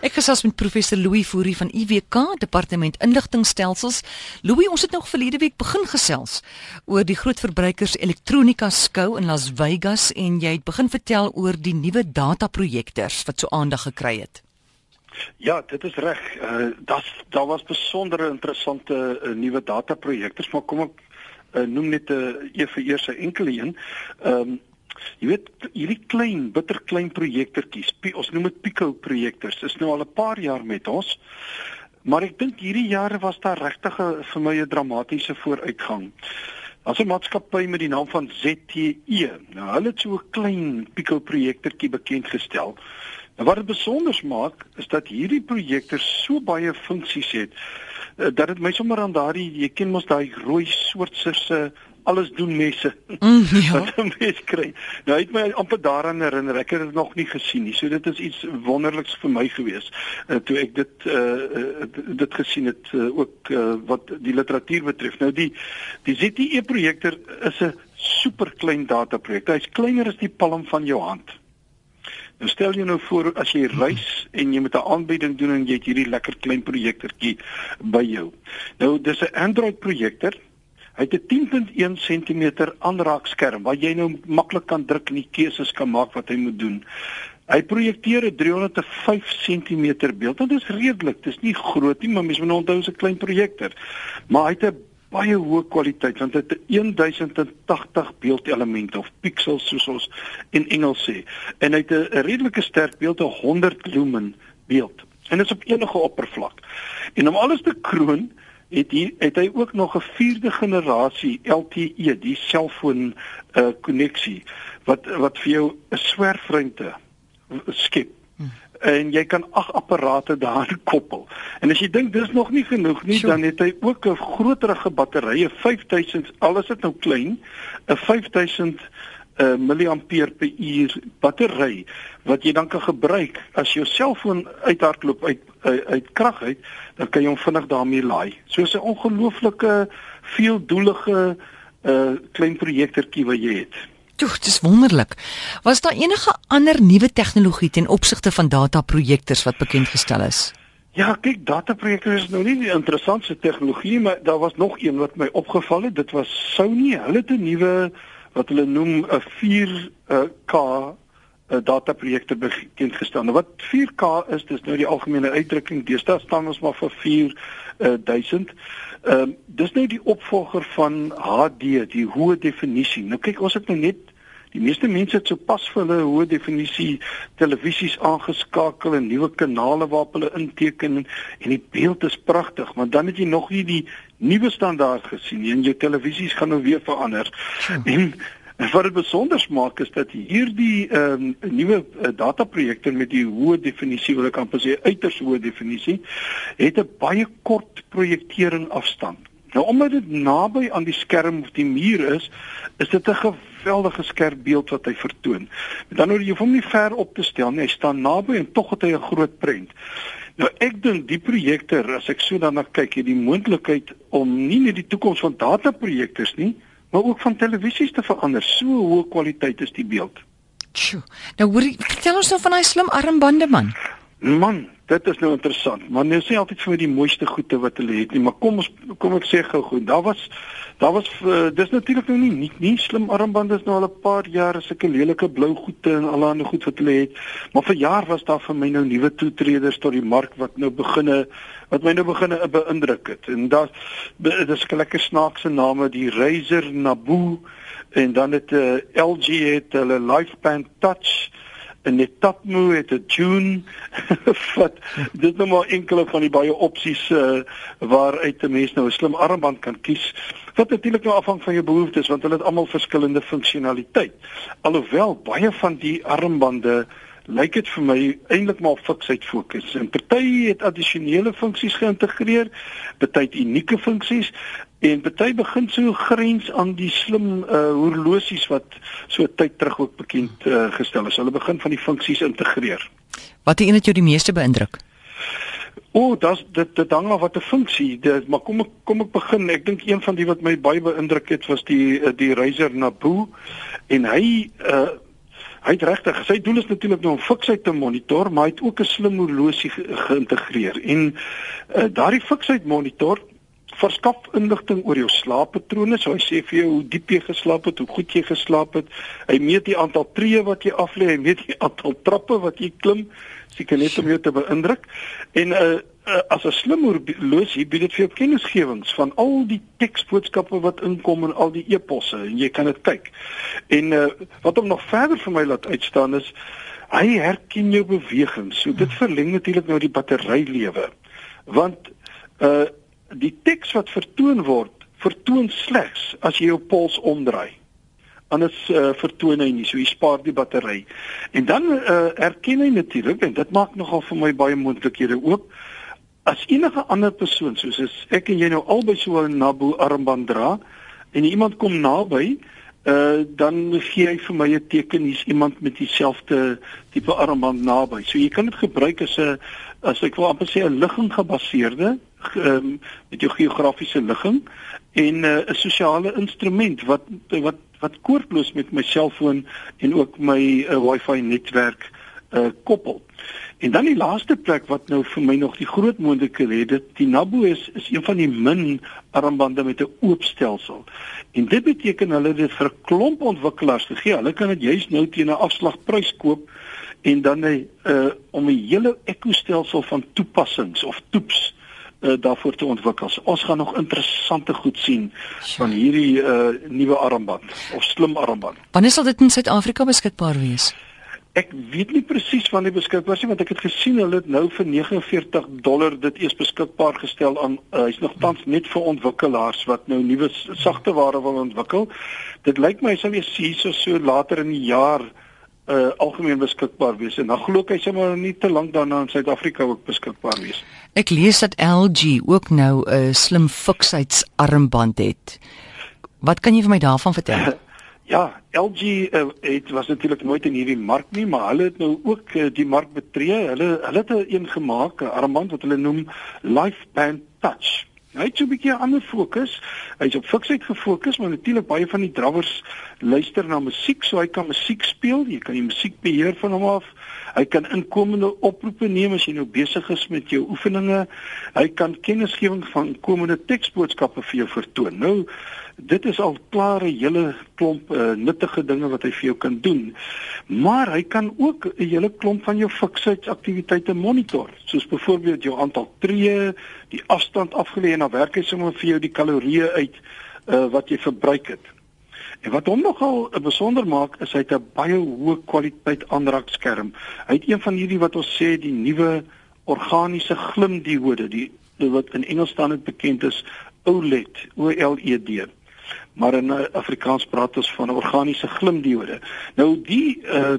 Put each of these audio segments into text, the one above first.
Ek gesels met professor Louis Fourie van IWK Departement Inligtingstelsels. Louis, ons het nog verlede week begin gesels oor die groot verbruikers elektronika skou in Las Vegas en jy het begin vertel oor die nuwe dataprojektors wat so aandag gekry het. Ja, dit is reg. Uh das daar was besondere interessante uh, nuwe dataprojektors, maar kom ek uh, noem net 'n uh, een vir eers 'n enkele een. Ehm um, Jy weet hierdie klein bitterklein projektertjies, ons noem dit Pico projektors, is nou al 'n paar jaar met ons. Maar ek dink hierdie jare was daar regtig vir my 'n dramatiese vooruitgang. As 'n maatskappy met die naam van ZTE, nou hulle het so 'n klein Pico projektertjie bekend gestel. Nou wat dit besonder maak, is dat hierdie projektors so baie funksies het dat dit my sommer aan daardie jy ken mos daai rooi soortse alles doen messe. Mm, ja. Wat 'n mens kry. Nou het my amper daaraan herinner. Ek het dit nog nie gesien nie. So dit is iets wonderliks vir my gewees. Uh, toe ek dit uh, uh dit gesien het uh, ook uh, wat die literatuur betref. Nou die die ZTE projekter is 'n super klein data projek. Hy's kleiner as die palm van jou hand. Nou stel jy nou voor as jy reis en jy moet 'n aanbieding doen en jy het hierdie lekker klein projektertjie by jou. Nou dis 'n Android projekter Hy het 'n 10.1 cm aanraakskerm waar jy nou maklik kan druk en die keuses kan maak wat hy moet doen. Hy projekteer 'n 305 cm beeld. Dit is redelik. Dit is nie groot nie, maar mens moet onthou 'n klein projekter. Maar hy het 'n baie hoë kwaliteit want dit het 1080 beeldelemente of pixels soos ons in Engels sê. En hy het 'n redelike sterk beeld, 'n 100 lumen beeld. En dit is op enige oppervlak. En om alles te kroon, het hy het hy ook nog 'n vierde generasie LTE, die selfoon uh koneksie wat wat vir jou 'n swerfruimte skep. En jy kan ag apparate daaraan koppel. En as jy dink dis nog nie genoeg nie, sure. dan het hy ook 'n groterige batterye, 5000 al is dit nou klein, 'n 5000 'n uh, milliampere per uur battery wat jy dan kan gebruik as jou selfoon uithardloop uit uit, uit krag uit, dan kan jy hom vinnig daarmee laai. So 'n ongelooflike veeldoelige uh klein projektertjie wat jy het. Toe, dit is wonderlik. Was daar enige ander nuwe tegnologie ten opsigte van dataprojektors wat bekend gestel is? Ja, kyk, dataprojektors is nou nie die interessantste tegnologie, maar daar was nog een wat my opgeval het. Dit was Sony. Hulle het 'n nuwe wat hulle noem 'n 4K 'n dataprojekte bekend gestel. Nou wat 4K is, dis nou die algemene uitdrukking. Deesdae staan ons maar vir 4000. Ehm uh, dis nou die opvolger van HD, die hoë definisie. Nou kyk, ons het nou net die meeste mense het so pas vir hulle hoë definisie televisies aangeskakel en nuwe kanale waarop hulle inteken en, die beeld is pragtig, maar dan het jy nog nie die nuwe standaard gesien nie en jou televisies gaan nou weer verander. Hmm. En En wat dit besonder maak is dat hierdie ehm um, nuwe uh, dataprojekte met die hoë definisie wil ek amper sê uiters hoë definisie het 'n baie kort projektering afstand. Nou omdat dit naby aan die skerm of die muur is, is dit 'n geweldige skerp beeld wat hy vertoon. Met ander woorde, jy hoef hom nie ver op te stel nie, hy staan naby en tog het hy 'n groot prent. Nou ek dink die projekte, as ek so daarna kyk, het die moontlikheid om nie net die toekoms van dataprojektors nie, maar ook van televisies te verander. So hoë kwaliteit is die beeld. Tjoe. Nou hoor jy, vertel ons nou van daai slim armbande man. Man, dit is nou interessant. Maar nou sê altyd vir die mooiste goede wat hulle het nie, maar kom ons kom ek sê gou goed. Daar was daar was uh, dis natuurlik nou nie nie, nie slim armbande is nou al 'n paar jaar sulke lelike blou goede en allerlei goed wat hulle het. Maar vir jaar was daar vir my nou nuwe toetreders tot die mark wat nou beginne wat my nou beginne beïndruk het. En daar dis 'n lekker snaakse name, die Razer Naboo en dan het uh, eh, LG het hulle Lifeband Touch en net Tapmo het 'n June wat dit nou maar enkele van die baie opsies uh, waaruit 'n mens nou 'n slim armband kan kies wat natuurlik nou afhang van jou behoeftes want hulle het almal verskillende funksionaliteit alhoewel baie van die armbande lyk dit vir my eintlik maar fiksheid fokus. En party het addisionele funksies geïntegreer, party het unieke funksies en party begin so grens aan die slim uh, horlosies wat so tyd terug ook bekend uh, gestel is. Hulle begin van die funksies integreer. Wat het jou die meeste beïndruk? O, oh, dis dit dit hang af wat 'n funksie. Dit maar kom ek kom ek begin. Ek dink een van die wat my baie beïndruk het was die die Razer Naboo en hy uh Hy het regtig, sy doel is natuurlik nou om fiksheid te monitor, maar hy het ook 'n slim horlosie ge geïntegreer. En uh, daardie fiksheid monitor verskaf inligting oor jou slaappatrone. So hy sê vir jou hoe diep jy geslaap het, hoe goed jy geslaap het. Hy meet die aantal tree wat jy aflê, hy meet die aantal trappe wat jy klim, seker net om jou te beïndruk. En 'n uh, uh, as 'n slim horlosie bied dit vir jou kennisgewings van al die teksboodskappe wat inkom en al die e-posse en jy kan dit kyk. En uh, wat hom nog verder vir my laat uitstaan is hy herken jou bewegings. So dit verleng natuurlik nou die batterylewe. Want uh die teks wat vertoon word, vertoon slegs as jy jou pols omdraai. Anders uh, vertoon hy nie, so jy spaar die battery. En dan uh, erken hy natuurlik en dit maak nogal vir my baie moontlikhede oop as enige ander persoon soos is ek en jy nou albei so 'n Nabu armband dra en iemand kom naby uh dan gee hy vir my 'n teken hier's iemand met dieselfde tipe armband naby. So jy kan dit gebruik as 'n as ek wil amper sê 'n ligging gebaseerde um, met jou geografiese ligging en 'n uh, sosiale instrument wat wat wat koordloos met my selfoon en ook my uh, Wi-Fi netwerk uh koppel. En dan die laaste plek wat nou vir my nog die groot moontlikheid het, dit die Nabo is is een van die min armbande met 'n oop stelsel. En dit beteken hulle dit vir klomp ontwikkelaars gegee. Hulle kan dit juist nou teen 'n afslagprys koop en dan 'n uh, om 'n hele ekostelsel van toepassings of toeps uh, daarvoor te ontwikkel. So, ons gaan nog interessante goed sien van hierdie uh, nuwe armband of slim armband. Wanneer sal dit in Suid-Afrika beskikbaar wees? Ek weet nie presies wanneer beskikbaar is want ek het gesien hulle het nou vir 49 dollar dit eers beskikbaar gestel aan uh, hy's nog tans net vir ontwikkelaars wat nou nuwe sagte ware wil ontwikkel. Dit lyk my hy sal wees hier so, so later in die jaar uh algemeen beskikbaar wees en dan glo ek hy sal maar nie te lank daarna in Suid-Afrika ook beskikbaar wees. Ek lees dat LG ook nou 'n uh, slim fiksheidsarmband het. Wat kan jy vir my daarvan vertel? Ja, LG uh, het was natuurlik nooit in hierdie mark nie, maar hulle het nou ook uh, die mark betree. Hulle hulle het 'n een gemaak, 'n armband wat hulle noem Lifeband Touch. Hy het so 'n bietjie 'n ander fokus. Hy's op fiksheid gefokus, maar natuurlik baie van die drawers luister na musiek, so hy kan musiek speel. Jy kan die musiek beheer van hom af. Hy kan inkomende oproepe neem as jy nou besig is met jou oefeninge. Hy kan kennisgewing van komende teksboodskappe vir jou vertoon. Nou dit is al klare hele klomp uh, nuttige dinge wat hy vir jou kan doen. Maar hy kan ook 'n hele klomp van jou fiksheidsaktiwiteite monitor, soos byvoorbeeld jou aantal tree, die afstand afgelê en dan werk hy sommer vir jou die kalorieë uit uh, wat jy verbruik het. En wat hom nogal besonder maak is hy het 'n baie hoë kwaliteit aanraakskerm. Hy het een van hierdie wat ons sê die nuwe organiese glimdiode, die wat in Engels staan dit bekend is OLED, O L E D maar in eh, Afrikaans praat ons van organiese glimdiode. Nou die uh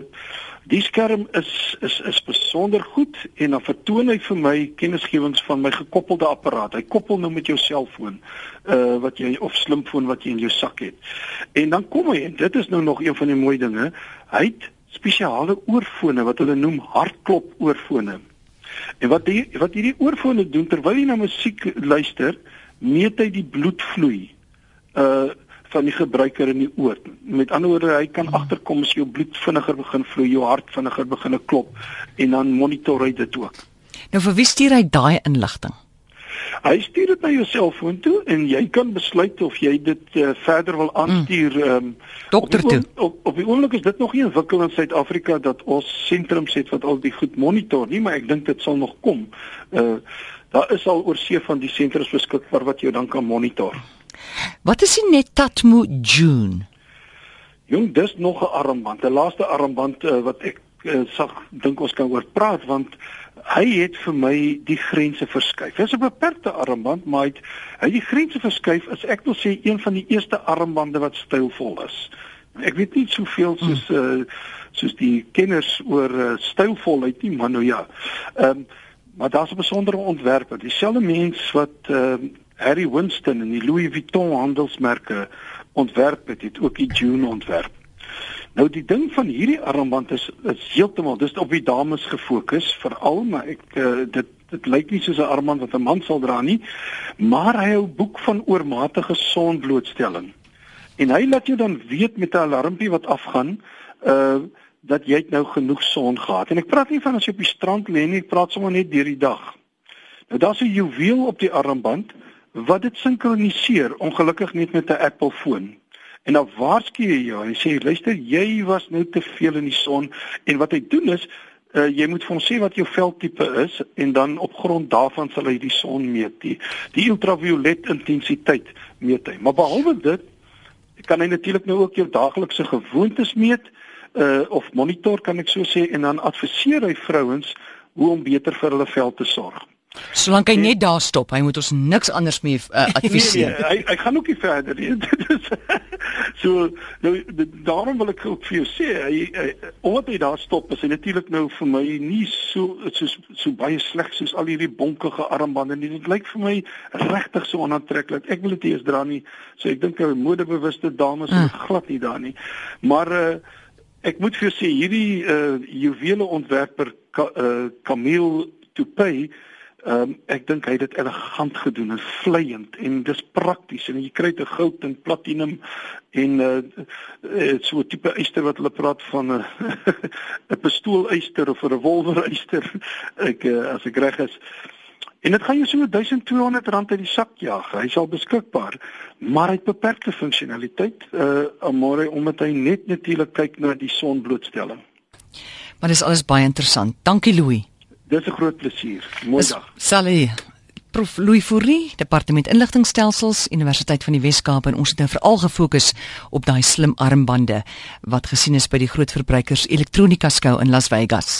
die skerm is is is besonder goed en dan vertoon hy vir my kennisgewings van my gekoppelde apparaat. Hy koppel nou met jou selfoon uh wat jy of slimfoon wat jy in jou sak het. En dan kom hy en dit is nou nog een van die mooi dinge. Hy het spesiale oorfone wat hulle noem hartklop oorfone. En wat die wat hierdie oorfone doen terwyl jy na musiek luister, meet hy die bloedvloei uh van die gebruiker in die oor. Met ander woorde, hy kan agterkom as jou bloed vinniger begin vloei, jou hart vinniger begin klop en dan monitor hy dit ook. Nou vir wie stuur hy daai inligting? Hy stuur dit na jou selfoon toe en jy kan besluit of jy dit uh, verder wil aanstuur ehm um, dokter toe. Op, op, die oomblik is dit nog nie ontwikkel in Suid-Afrika dat ons sentrums het wat al die goed monitor nie, maar ek dink dit sal nog kom. Uh daar is al oor see van die sentrums beskikbaar wat jou dan kan monitor. Wat is die Netatmo June? Jong, dis nog 'n armband, 'n laaste armband uh, wat ek uh, sag dink ons kan oor praat want hy het vir my die grense verskuif. Dit is 'n beperkte armband, maar hy het, hy die grense verskuif as ek wil sê een van die eerste armbande wat stylvol is. Ek weet nie soveel soos uh, soos die kenners oor uh, stylvolheid nie, maar nou ja. Ehm um, maar daar's 'n besondere ontwerper, dieselfde mens wat ehm uh, Harry Winston en die Louis Vuitton handelsmerke ontwerp het, het ook die June ontwerp. Nou die ding van hierdie armband is is heeltemal dis op die dames gefokus veral maar ek uh, dit dit lyk nie soos 'n armband wat 'n man sal dra nie maar hy hou boek van oormatige sonblootstelling en hy laat jou dan weet met 'n alarmpie wat afgaan uh dat jy nou genoeg son gehad. En ek praat nie van as jy op die strand lê nie, ek praat sommer net deur die dag. Nou daar's 'n juweel op die armband wat dit sinkroniseer ongelukkig net met 'n Apple foon. En dan waarsku jy jou, hy sê luister, jy was nou te veel in die son en wat hy doen is uh, jy moet vir hom sê wat jou veldtipe is en dan op grond daarvan sal hy die son meet. Die, die ultraviolet intensiteit meet hy. Maar behalwe dit kan hy natuurlik nou ook jou daaglikse gewoontes meet uh, of monitor kan ek so sê en dan adviseer hy vrouens hoe om beter vir hulle vel te sorg. Solank hy net daar stop, hy moet ons niks anders meer uh, adviseer. nee, nee, hy hy gaan ook nie verder nie. Dit is so nou daarom wil ek ook vir jou sê, hy, hy omdat hy daar stop, is hy natuurlik nou vir my nie so so so baie sleg soos al hierdie bonkige armbande nie. Dit lyk vir my regtig so onaantreklik. Ek wil dit eers dra nie. So ek dink 'n modebewuste dame sou hmm. glad nie daar nie. Maar uh, ek moet vir jou sê hierdie uh, juwele ontwerper Ka, uh, Camille Toupé Ehm um, ek dink hy het dit elegant gedoen en vleiend en dis prakties en jy kry te goud en platinum en uh so 'n tipe eyster wat hulle praat van 'n uh, 'n pistooleister of 'n revolvereister ek uh, as ek reg is. En dit gaan jou so 1200 rand uit die sak jaag. Hy sal beskikbaar maar hy het beperkte funksionaliteit uh amore omdat hy net natuurlik kyk na die sonblootstelling. Maar dis alles baie interessant. Dankie Louis Dis 'n groot plesier. Mooi dag. Sally Prof Louis Fourie, Departement Inligtingstelsels, Universiteit van die Wes-Kaap en ons het nou veral gefokus op daai slim armbande wat gesien is by die groot verbruikers elektronika skou in Las Vegas.